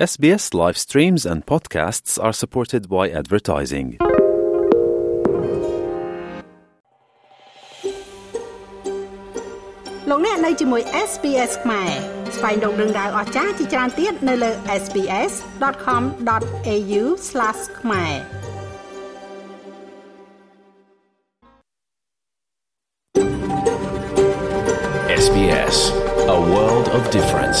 SBS live streams and podcasts are supported by advertising. លោកអ្នកនៅជាមួយ SPS ខ្មែរស្វែងរកដឹងដៅអស្ចារ្យជាច្រើនទៀតនៅលើ SPS.com.au/ ខ្មែរ SBS, a world of difference.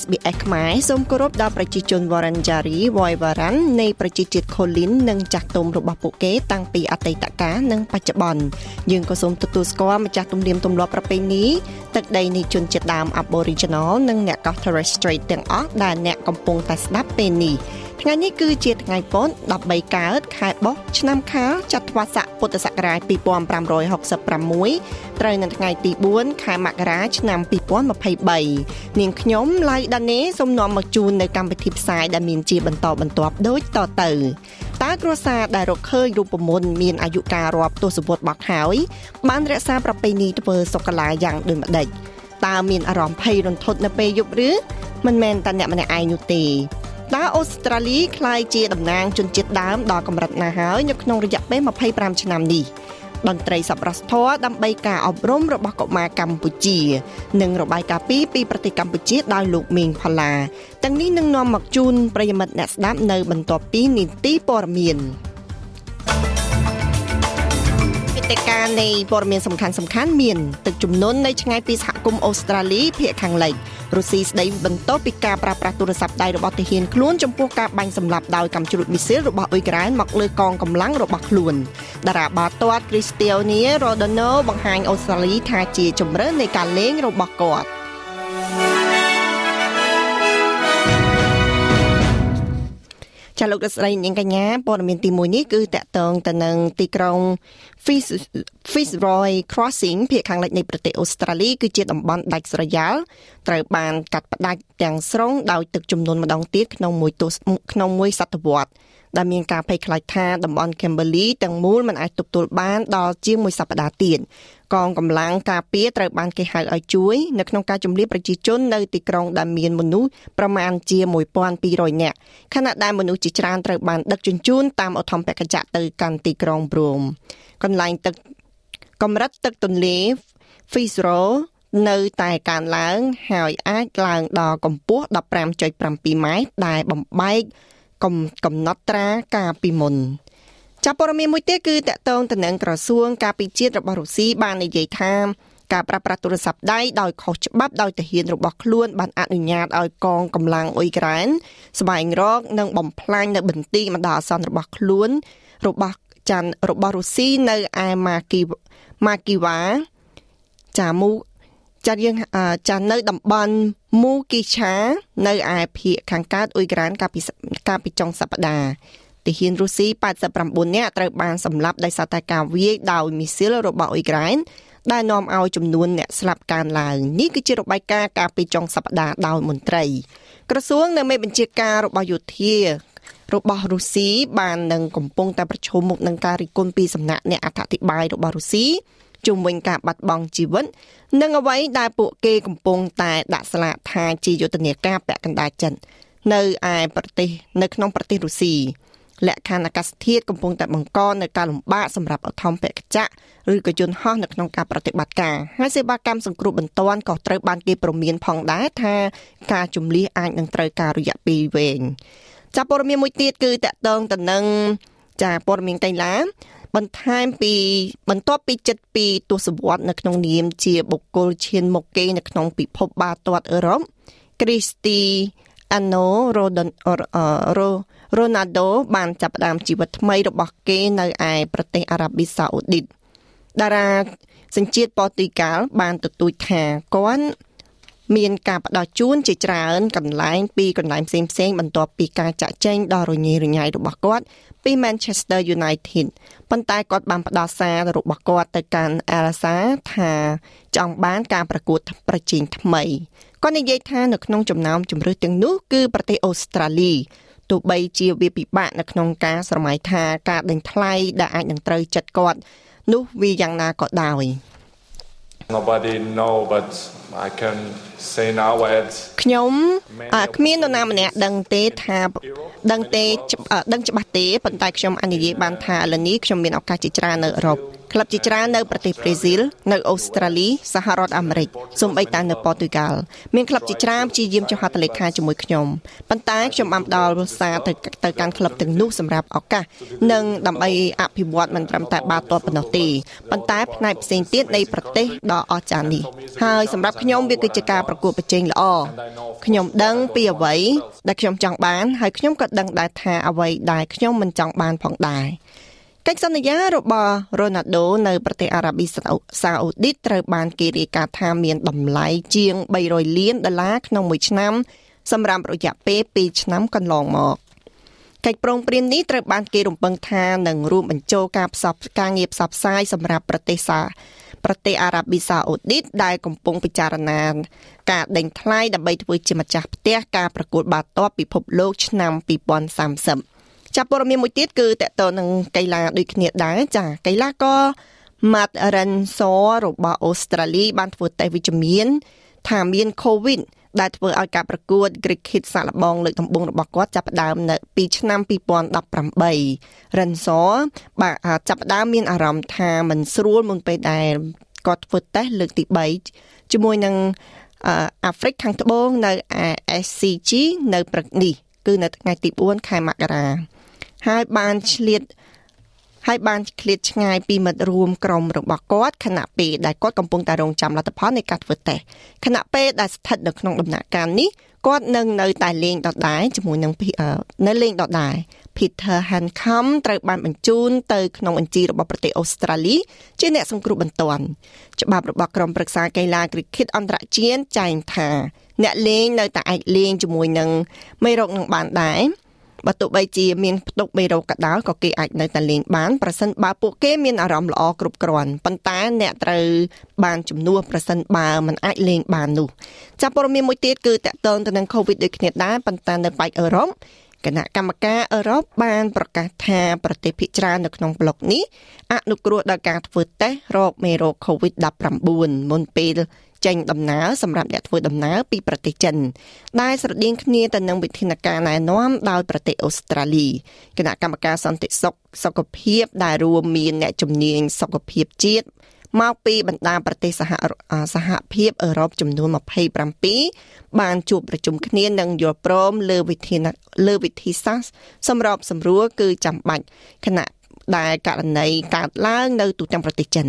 SBS ខ្មែរសូមគោរពដល់ប្រជាជន Wurundjeri Woiwurrung នៃប្រជាជាតិ Kulin និងចាស់ទុំរបស់ពួកគេតាំងពីអតីតកាលនិងបច្ចុប្បន្នយើងក៏សូមទទួលស្គាល់ម្ចាស់ទំនៀមទម្លាប់ប្រពៃណីទឹកដីនៃជនជាតិដើម Aboriginal និងអ្នកកោះ Torres Strait ទាំងអស់ដែលអ្នកកំពុងតែស្ដាប់ពេលនេះ ថ្ងៃនេះគឺជាថ្ងៃពុធ13កើតខែបុស្សឆ្នាំខាលចត្វាស័កពុទ្ធសករាជ2566ត្រូវនៅថ្ងៃទី4ខែមករាឆ្នាំ2023នាងខ្ញុំឡៃដានេសូមនាំមកជូននៅកម្មវិធីផ្សាយដែលមានជាបន្តបន្ទាប់ដូចតទៅតើគ្រួសារដែលរកឃើញរូបមន្តមានអាយុកាលរាប់ទសវត្សរ៍បោះហើយបានរក្សាប្រពៃណីធ្វើសុកលាយ៉ាងដូចម្ដេចតើមានអារម្មណ៍ភ័យរន្ធត់នៅពេលយប់ឬមិនមែនតែអ្នកម្នាក់ឯងនោះទេ តើអូស្ត្រាលីក្លាយជាតំណាងជនជាតិដើមដល់កម្រិតណាហើយនៅក្នុងរយៈពេល25ឆ្នាំនេះតន្ត្រីសប្បុរសធម៌ដើម្បីការអប់រំរបស់កុមារកម្ពុជា និងរបាយការណ៍ពីពីប្រទេសកម្ពុជាដោយលោកមេងផល្លាទាំងនេះនឹងនាំមកជូនប្រិយមិត្តអ្នកស្ដាប់នៅបន្ទាប់ពីនីតិព័រមាន កិច្ចការនៃព័ត៌មានសំខាន់សំខាន់មានទឹកជំនន់នៅឆ្ងាយពីសហគមន៍អូស្ត្រាលីភាគខាងលិចរុស្ស៊ីស្ដីបន្ទោសពីការប្រើប្រាស់ទូរស័ព្ទដៃរបស់ទាហានខ្លួនចំពោះការបាញ់សម្លាប់ដោយកាំជ្រួតមីស៊ីលរបស់អ៊ុយក្រែនមកលើកងកម្លាំងរបស់ខ្លួនតារាបាល់ទាត់ Cristiano Ronaldo បង្ហាញអូស្ត្រាលីថាជាជំរឿននៃការលេងរបស់គាត់ ចាលោកស្រីនាងកញ្ញាព័ត៌មានទី1នេះគឺតកតងទៅនឹងទីក្រុង Fitzroy Crossing ភាគខាងលិចនៃប្រទេសអូស្ត្រាលីគឺជាតំបន់ដាច់ស្រយាលត្រូវបានកាត់ផ្ដាច់ទាំងស្រុងដោយទឹកជំនន់ម្ដងទៀតក្នុងមួយទសក្នុងមួយសតវត្ស ដែលមានការភ័យខ្លាចថាតំបន់ Kimberley ទាំងមូលមិនអាចទប់ទល់បានដល់ជាងមួយសប្តាហ៍ទៀតកងកម្លាំងការពារត្រូវបានគេហៅឲ្យជួយនៅក្នុងការជំរាបប្រជាជននៅទីក្រុងដែលមានមនុស្សប្រមាណជា1200នាក់ខណៈដែលមនុស្សជាច្រើនត្រូវបានដឹកជញ្ជូនតាមឧទ្ធម្ភាគចក្រទៅកាន់ទីក្រុងព្រមកន្លែងទឹកកម្រិតទឹកទន្លេ Fitzroy នៅតែកើនឡើង ហើយអាចឡើងដល់កម្ពស់15.7ម៉ែត្រដែលបំបែក កំណត់ត្រាកាលពីមុនចាប់ព័ត៌មានមួយទៀតគឺតកតងទៅនឹងក្រសួងការពិជាតិរបស់រុស្ស៊ីបាននិយាយថាការប្រើប្រាស់ទូរស័ព្ទដៃដោយខុសច្បាប់ដោយទាហានរបស់ខ្លួនបានអនុញ្ញាតឲ្យកងកម្លាំងអ៊ុយក្រែនស្វែងរកនិងបំផ្លាញនៅបន្ទាយបណ្ដោះអាសន្នរបស់ខ្លួនរបស់ច័ន្ទរបស់រុស្ស៊ីនៅឯម៉ាគីម៉ាគីវ៉ាចាមូ ចាត់យើងចានៅតំបន់មូគីឆានៅឯភូមិខាងកើតអ៊ុយក្រែនកាលពីកាលពីចុងសប្តាហ៍ទាហានរុស្ស៊ី89នាក់ត្រូវបានសម្លាប់ដោយសារតែការវាយដោយមីស៊ីលរបស់អ៊ុយក្រែនដែលនាំឲ្យចំនួនអ្នកស្លាប់កើនឡើងនេះគឺជារបាយការណ៍កាលពីចុងសប្តាហ៍ដោយមន្ត្រី ក្រសួងនៅមេបញ្ជាការរបស់យោធារបស់រុស្ស៊ីបាននឹងកំពុងតែប្រឈមមុខនឹងការរិះគន់ពីសំណាក់អ្នកអធិប្បាយរបស់រុស្ស៊ី ជុំវិញការបាត់បង់ជីវិត និងអ្វីដែលពួកគេកំពុងតែដាក់ស្លាកថាជាយុទ្ធនាការពាក់កណ្ដាលចិននៅឯប្រទេសនៅក្នុងប្រទេសរុស្ស៊ីលក្ខខណ្ឌអាកាសធាតុកំពុងតែបង្កនៅការលំបាកសម្រាប់អធមពកចៈឬក៏យន្តហោះនៅក្នុងការប្រតិបត្តិការហើយសេវាកម្មសង្គ្រោះបន្ទាន់ក៏ត្រូវបានគេព្រមានផងដែរថាការជំលះអាចនឹងត្រូវការរយៈពេលវែងចាប់ព័ត៌មានមួយទៀតគឺតកតងទៅនឹងចាព័ត៌មានតៃឡា បន្ថែមពីបន្ទាប់ពីចិត្តពីទសវត្សនៅក្នុងនាមជាបុគ្គលឈានមុខគេនៅក្នុងពិភពបាល់ទាត់អឺរ៉ុបគ្រីស្ទីអាណូរ៉ូដនរ៉ូរ៉ូណាល់ដូបានចាប់ផ្ដើមជីវិតថ្មីរបស់គេនៅឯប្រទេសអារ៉ាប៊ីសាអូឌីតតារាសញ្ជាតិប៉ូទុយហ្គាល់ បានទទូចថាគាត់មានការផ្ដល់ជូនជាច្រើនកន្លែងពីកន្លែងផ្សេងផ្សេងបន្ទាប់ពីការចាក់ចែងដ៏រញ៉េរញ៉ៃរបស់គាត់ ពី Manchester United ប៉ុន្តែគាត់បានផ្ដល់សាររបស់គាត់ទៅកាន់ Elsa ថាចង់បានការប្រកួតប្រជែងថ្មីគាត់និយាយថានៅក្នុងចំណោមជម្រើសទាំងនោះគឺប្រទេសអូស្ត្រាលីទោះបីជាវាពិបាកនៅក្នុងការស្រមៃថាការដេញថ្លៃដែលអាចនឹងត្រូវចិត្តគាត់នោះវាយ៉ាងណាក៏ដោយ Nobody know but I can say now that ខ្ញុំគ្មាននរណាម្នាក់ដឹងទេថាដឹងទេដឹងច្បាស់ទេប៉ុន្តែខ្ញុំអនុញ្ញាតបានថាឥឡូវនេះខ្ញុំមានឱកាសជាច្រើននៅអឺរ៉ុប ក្លឹបជាច្រើននៅប្រទេសប្រេស៊ីលនៅអូស្ត្រាលីសហរដ្ឋអាមេរិកសូម្បីតែនៅប៉ូទុយហ្គាល់មានក្លឹបជាច្រើនព្យាយាមចុះហត្ថលេខាជាមួយខ្ញុំប៉ុន្តែខ្ញុំបានផ្ដល់សារទៅទៅកាន់ក្លឹបទាំងនោះសម្រាប់ឱកាសនិងដើម្បីអភិវឌ្ឍមិនត្រឹមតែបាល់ទាត់ប៉ុណ្ណោះទេប៉ុន្តែផ្នែកផ្សេងទៀតនៃប្រទេសដ៏អស្ចារ្យនេះហើយសម្រាប់ខ្ញុំវាគឺជាការប្រកួតប្រជែងល្អខ្ញុំដឹងពីអ្វីដែលខ្ញុំចង់បានហើយខ្ញុំក៏ដឹងដែរថាអ្វីដែលខ្ញុំមិនចង់បានផងដែរ កិច្ចសន្យារបស់រ៉ូណាល់ដូនៅប្រទេសអារ៉ាប៊ីសាអូឌីតត្រូវបានគេរាយការណ៍ថាមានតម្លៃជាង300លានដុល្លារក្នុងមួយឆ្នាំសម្រាប់រយៈពេល2ឆ្នាំកន្លងមកកិច្ចព្រមព្រៀងនេះត្រូវបានគេរំពឹងថានឹងរួមបញ្ចូលការផ្សព្វការងារផ្សព្វផ្សាយសម្រាប់ប្រទេសសាប្រទេសអារ៉ាប៊ីសាអូឌីតដែលកំពុងពិចារណាការដេញថ្លៃដើម្បីធ្វើជាម្ចាស់ផ្ទះការប្រកួតបាល់ទាត់ពិភពលោកឆ្នាំ2030 ចាប់ព័ត៌មានមួយទៀតគឺតកតនឹងកីឡាដូចគ្នាដែរចាកីឡាករ Matt Renso របស់អូស្ត្រាលីបានធ្វើតេស្តវិជ្ជមានថាមាន COVID ដែលធ្វើឲ្យការប្រកួត cricket សាកល្បងលើកដំបូងរបស់គាត់ចាប់ផ្ដើមនៅពីឆ្នាំ2018 Renso បាទចាប់ផ្ដើមមានអារម្មណ៍ថាមិនស្រួលមុនពេលដែលគាត់ធ្វើតេស្តលើកទី3ជាមួយនឹងអាហ្វ្រិកខាងត្បូងនៅ SCG នៅព្រឹកនេះគឺនៅថ្ងៃទី4ខែមករា ហើយបានឆ្លៀតហើយបានឃ្លាតឆ្ងាយពីមិត្តរួមក្រុមរបស់គាត់ខណៈពេលដែលគាត់កំពុងតែរងចាំលទ្ធផលនៃការធ្វើតេស្តខណៈពេលដែលស្ថិតនៅក្នុងដំណាក់កាលនេះគាត់នឹងនៅតែលេងដដែលជាមួយនឹងនៅលេងដដែល Peter Hancom ត្រូវបានបញ្ជូនទៅក្នុងបញ្ជីរបស់ប្រទេសអូស្ត្រាលីជាអ្នកសង្គ្រោះបន្ទាន់ច្បាប់របស់ក្រុមប្រឹក្សាកីឡា Cricket អន្តរជាតិចែងថា អ្នកលេងនៅតែអាចលេងជាមួយនឹងមេរោគនឹងបានដែរ បើទោះបីជាមានផ្ទុកមេរោគក៏ដោយក៏គេអាចនៅតែលេងបានប្រសិនបើពួកគេមានអារម្មណ៍ល្អគ្រប់គ្រាន់ប៉ុន្តែអ្នកត្រូវបានជំនួសប្រសិនបើមិនអាចលេងបាននោះចាប់ព័ត៌មានមួយទៀតគឺតកតងទៅនឹង COVID ដូចគ្នាដែរប៉ុន្តែនៅប៉ែកអឺរ៉ុបគណៈកម្មការអឺរ៉ុបបានប្រកាសថាប្រទេសភាគច្រើននៅក្នុងប្លុកនេះអនុគ្រោះដល់ការធ្វើតេស្តរោគមេរោគ COVID-19 មុនពេល ចេញដំណើរសម្រាប់អ្នកធ្វើដំណើរពីប្រទេសចិនដែលស្រដៀងគ្នាទៅនឹងវិធានការណែនាំដោយប្រទេសអូស្ត្រាលីគណៈកម្មការសន្តិសុខសុខភាពដែលរួមមានអ្នកជំនាញសុខភាពជាតិមកពីបណ្ដាប្រទេសសហសហភាពអឺរ៉ុបចំនួន27បានជួបប្រជុំគ្នានិងយល់ព្រមលើវិធានលើវិធីសាស្ត្រសម្របសម្រួលគឺចាំបាច់គណៈ ដែលករណីកើតឡើងនៅទូទាំងប្រទេសចិន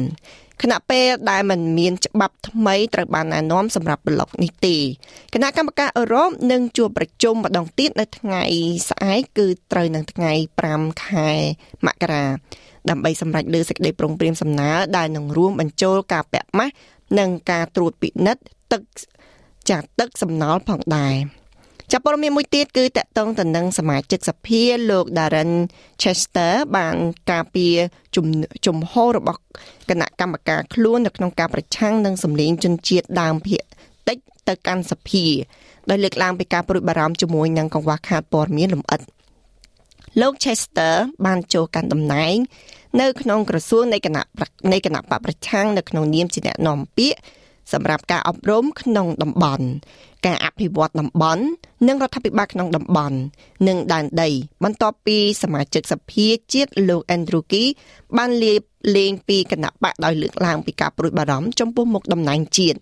ខណៈពេលដែលมันមានច្បាប់ថ្មីត្រូវបានណែនាំសម្រាប់ប្លុកនេះទេគណៈកម្មការអឺរ៉ុបនឹងជួបប្រជុំម្ដងទៀតនៅថ្ងៃស្អែកគឺត្រូវនៅថ្ងៃ5ខែមករាដើម្បីសម្រេចលើសេចក្តីប្រឹងប្រែងសំណើដែលនឹងរួមបញ្ចូលការពាក់ម៉ាស់និងការត្រួតពិនិត្យទឹកចាក់ទឹកសំណល់ផងដែរ ចាប់ព័ត៌មានមួយទៀតគឺតកតងទៅនឹងសមាជិកសភាលោក Darren Chester បានការពារជំជំហររបស់គណៈកម្មការខ្លួននៅក្នុងការប្រឆាំងនឹងសម្លេងជនជាតិដើមភាគតិចទៅកាន់សភាដោយលើកឡើងពីការព្រួយបារម្ភជាមួយនឹងកង្វះខាតព័ត៌មានលម្អិតលោក Chester បានចូលកាន់តំណែង នៅក្នុងក្រសួងនៃគណៈនៃគណៈបកប្រឆាំងនៅក្នុងនាមជាអ្នកនាំពាក្យ សម្រាប់ការអប់រំក្នុងតំបន់ការអភិវឌ្ឍតំបន់និងរដ្ឋាភិបាលក្នុងតំបន់និងដែនដី បន្ទាប់ពីសមាជិកសភាជាតិលោក Andrew Key បានលាលែងពីគណៈបកដោយលើកឡើងពីការព្រួយបារម្ភចំពោះមុខតំណែងជាតិ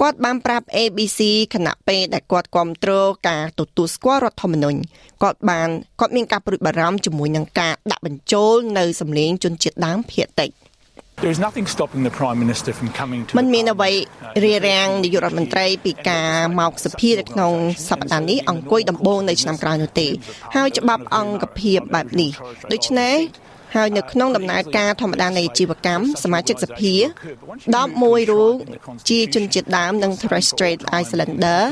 គាត់បានប្រាប់ ABC គណៈពេលដែលគាត់គ្រប់គ្រងការទទួលស្គាល់រដ្ឋធម្មនុញ្ញគាត់បានគាត់មានការព្រួយបារម្ភជាមួយនឹងការដាក់បញ្ចូលនៅសម្លេងជនជាតិដើមភាគតិច There is nothing stopping the Prime Minister from coming to มันមានអ្វីរារាំងនាយករដ្ឋមន្ត្រីពីការមកសភានៅក្នុងសប្តាហ៍នេះអង្គុយដំបូងនៅឆ្នាំក្រោយនោះទេ ហើយច្បាប់អង្គភាពបែបនេះដូច្នេះ ហហើយនៅក្នុងដំណើរការធម្មតានៃជីវកម្មសមាជិកសភា11រូបជាជនជាតិដើមនិង Torres Strait Islander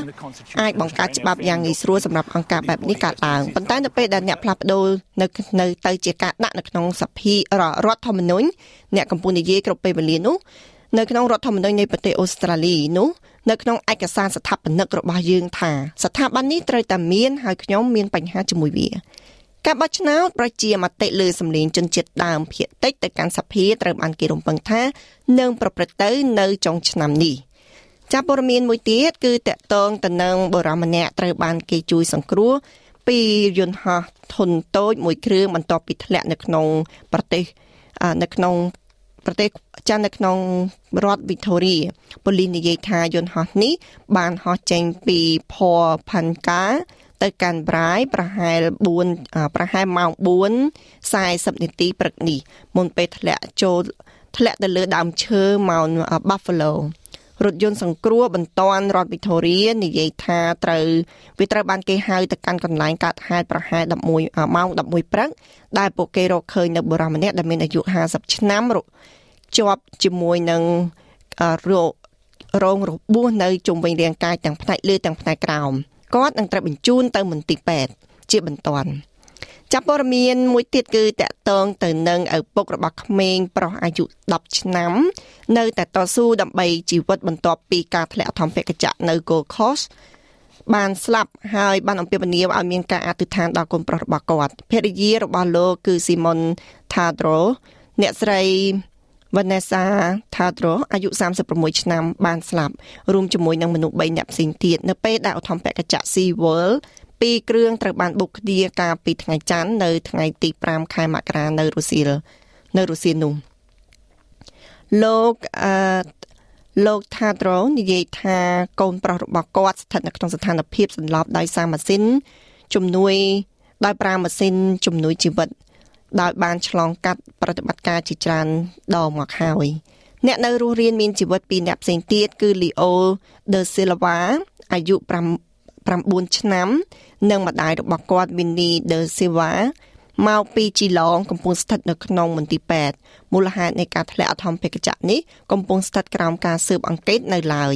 អាចបង្កើតច្បាប់យ៉ាងងាយស្រួលសម្រាប់អង្គការបែបនេះកើតឡើងប៉ុន្តែនៅពេលដែលអ្នកផ្លាស់ប្ដូរនៅនៅទៅជាការដាក់នៅក្នុងសភារដ្ឋធម្មនុញ្ញអ្នកកំពុងនិយាយគ្រប់ពេលវេលានោះនៅក្នុងរដ្ឋធម្មនុញ្ញនៃប្រទេសអូស្ត្រាលីនោះនៅក្នុងឯកសារស្ថាបនិករបស់យើងថាស្ថាប័ននេះត្រូវតែមានហើយខ្ញុំមានបញ្ហាជាមួយវា ការបោះឆ្នោតប្រជាមតិលើសម្លេងជនជាតិដើមភាគតិចទៅកាន់សភាត្រូវបានគេរំពឹងថានឹងប្រព្រឹត្តទៅនៅចុងឆ្នាំនេះចាប់ព័ត៌មានមួយទៀតគឺតកតងទៅនឹងបរិមម្នាក់ត្រូវបានគេជួយសង្គ្រោះពីយន្តហោះធុនតូចមួយគ្រឿងបន្ទាប់ពីធ្លាក់នៅក្នុងប្រទេសនៅក្នុងប្រទេសចាន់នៅក្នុងរដ្ឋវីតូរីប៉ូលីសនិយាយថាយន្តហោះនេះបានហោះចេញពីផ័រផាន់កា ទៅកាន់ប្រៃប្រហែល4ប្រហែលម៉ោង4 40នាទីព្រឹកនេះមុនពេលធ្លាក់ចូលធ្លាក់ទៅលើដើមឈើម៉ោង Buffalo រថយន្តសង្គ្រោះបន្ទាន់រដ្ឋវីតូរីនិយាយថាត្រូវវាត្រូវបានគេហៅទៅកាន់កន្លែងកាត់ហេតុប្រហែល11ម៉ោង11ព្រឹកដែលពួកគេរកឃើញនៅបុរសម្នាក់ដែលមានអាយុ50ឆ្នាំជាប់ជាមួយនឹងរោគរងរបួសនៅជុំវិញរាងកាយទាំងផ្នែកលើទាំងផ្នែកក្រោម គាត់នឹងត្រូវបញ្ជូនទៅមន្ទីរពេទ្យជាបន្ទាន់ចាប់ព័ត៌មានមួយទៀតគឺតកតងទៅនឹងឪពុករបស់ក្មេងប្រុសអាយុ10ឆ្នាំ នៅតែតស៊ូដើម្បីជីវិតបន្ទាប់ពីការធ្លាក់អធំភកចៈនៅ Gold Coast បានស្លាប់ហើយបានអំពាវនាវឲ្យមានការអធិដ្ឋានដល់កូនប្រុសរបស់គាត់ភរិយារបស់លោកគឺ Simon Tadro អ្នកស្រី Vanessa Tadro អាយុ36ឆ្នាំបានស្លាប់រួមជាមួយនឹងមនុស្ស3នាក់ផ្សេងទៀតនៅពេលដែលអធំពកចៈ Sea World ពីរគ្រឿងត្រូវបានបុកគ្នាកាលពីថ្ងៃច័ន្ទនៅថ្ងៃទី5ខែមករានៅរុស្ស៊ីនៅរុស្ស៊ីនោះលោកអឺលោកថាដ្រូនិយាយថាកូនប្រុសរបស់គាត់ស្ថិតនៅក្នុងស្ថានភាពសន្លប់ដោយសារម៉ាស៊ីនជំនួយដោយប្រើម៉ាស៊ីនជំនួយជីវិត ដោយបានឆ្លងកាត់ប្រតិបត្តិការជាច្រើនដងមកហើយអ្នកនៅរស់រានមានជីវិតពីរអ្នកផ្សេងទៀតគឺ Leo De Silva អាយុ9ឆ្នាំ និងម្ដាយរបស់គាត់ Winnie De Silva មកពីជីឡងកំពុងស្ថិតនៅក្នុងមន្ទីរពេទ្យមូលហេតុនៃការធ្លាក់អធំភេកចៈនេះកំពុងស្ថិតក្រោមការស៊ើបអង្កេតនៅឡើយ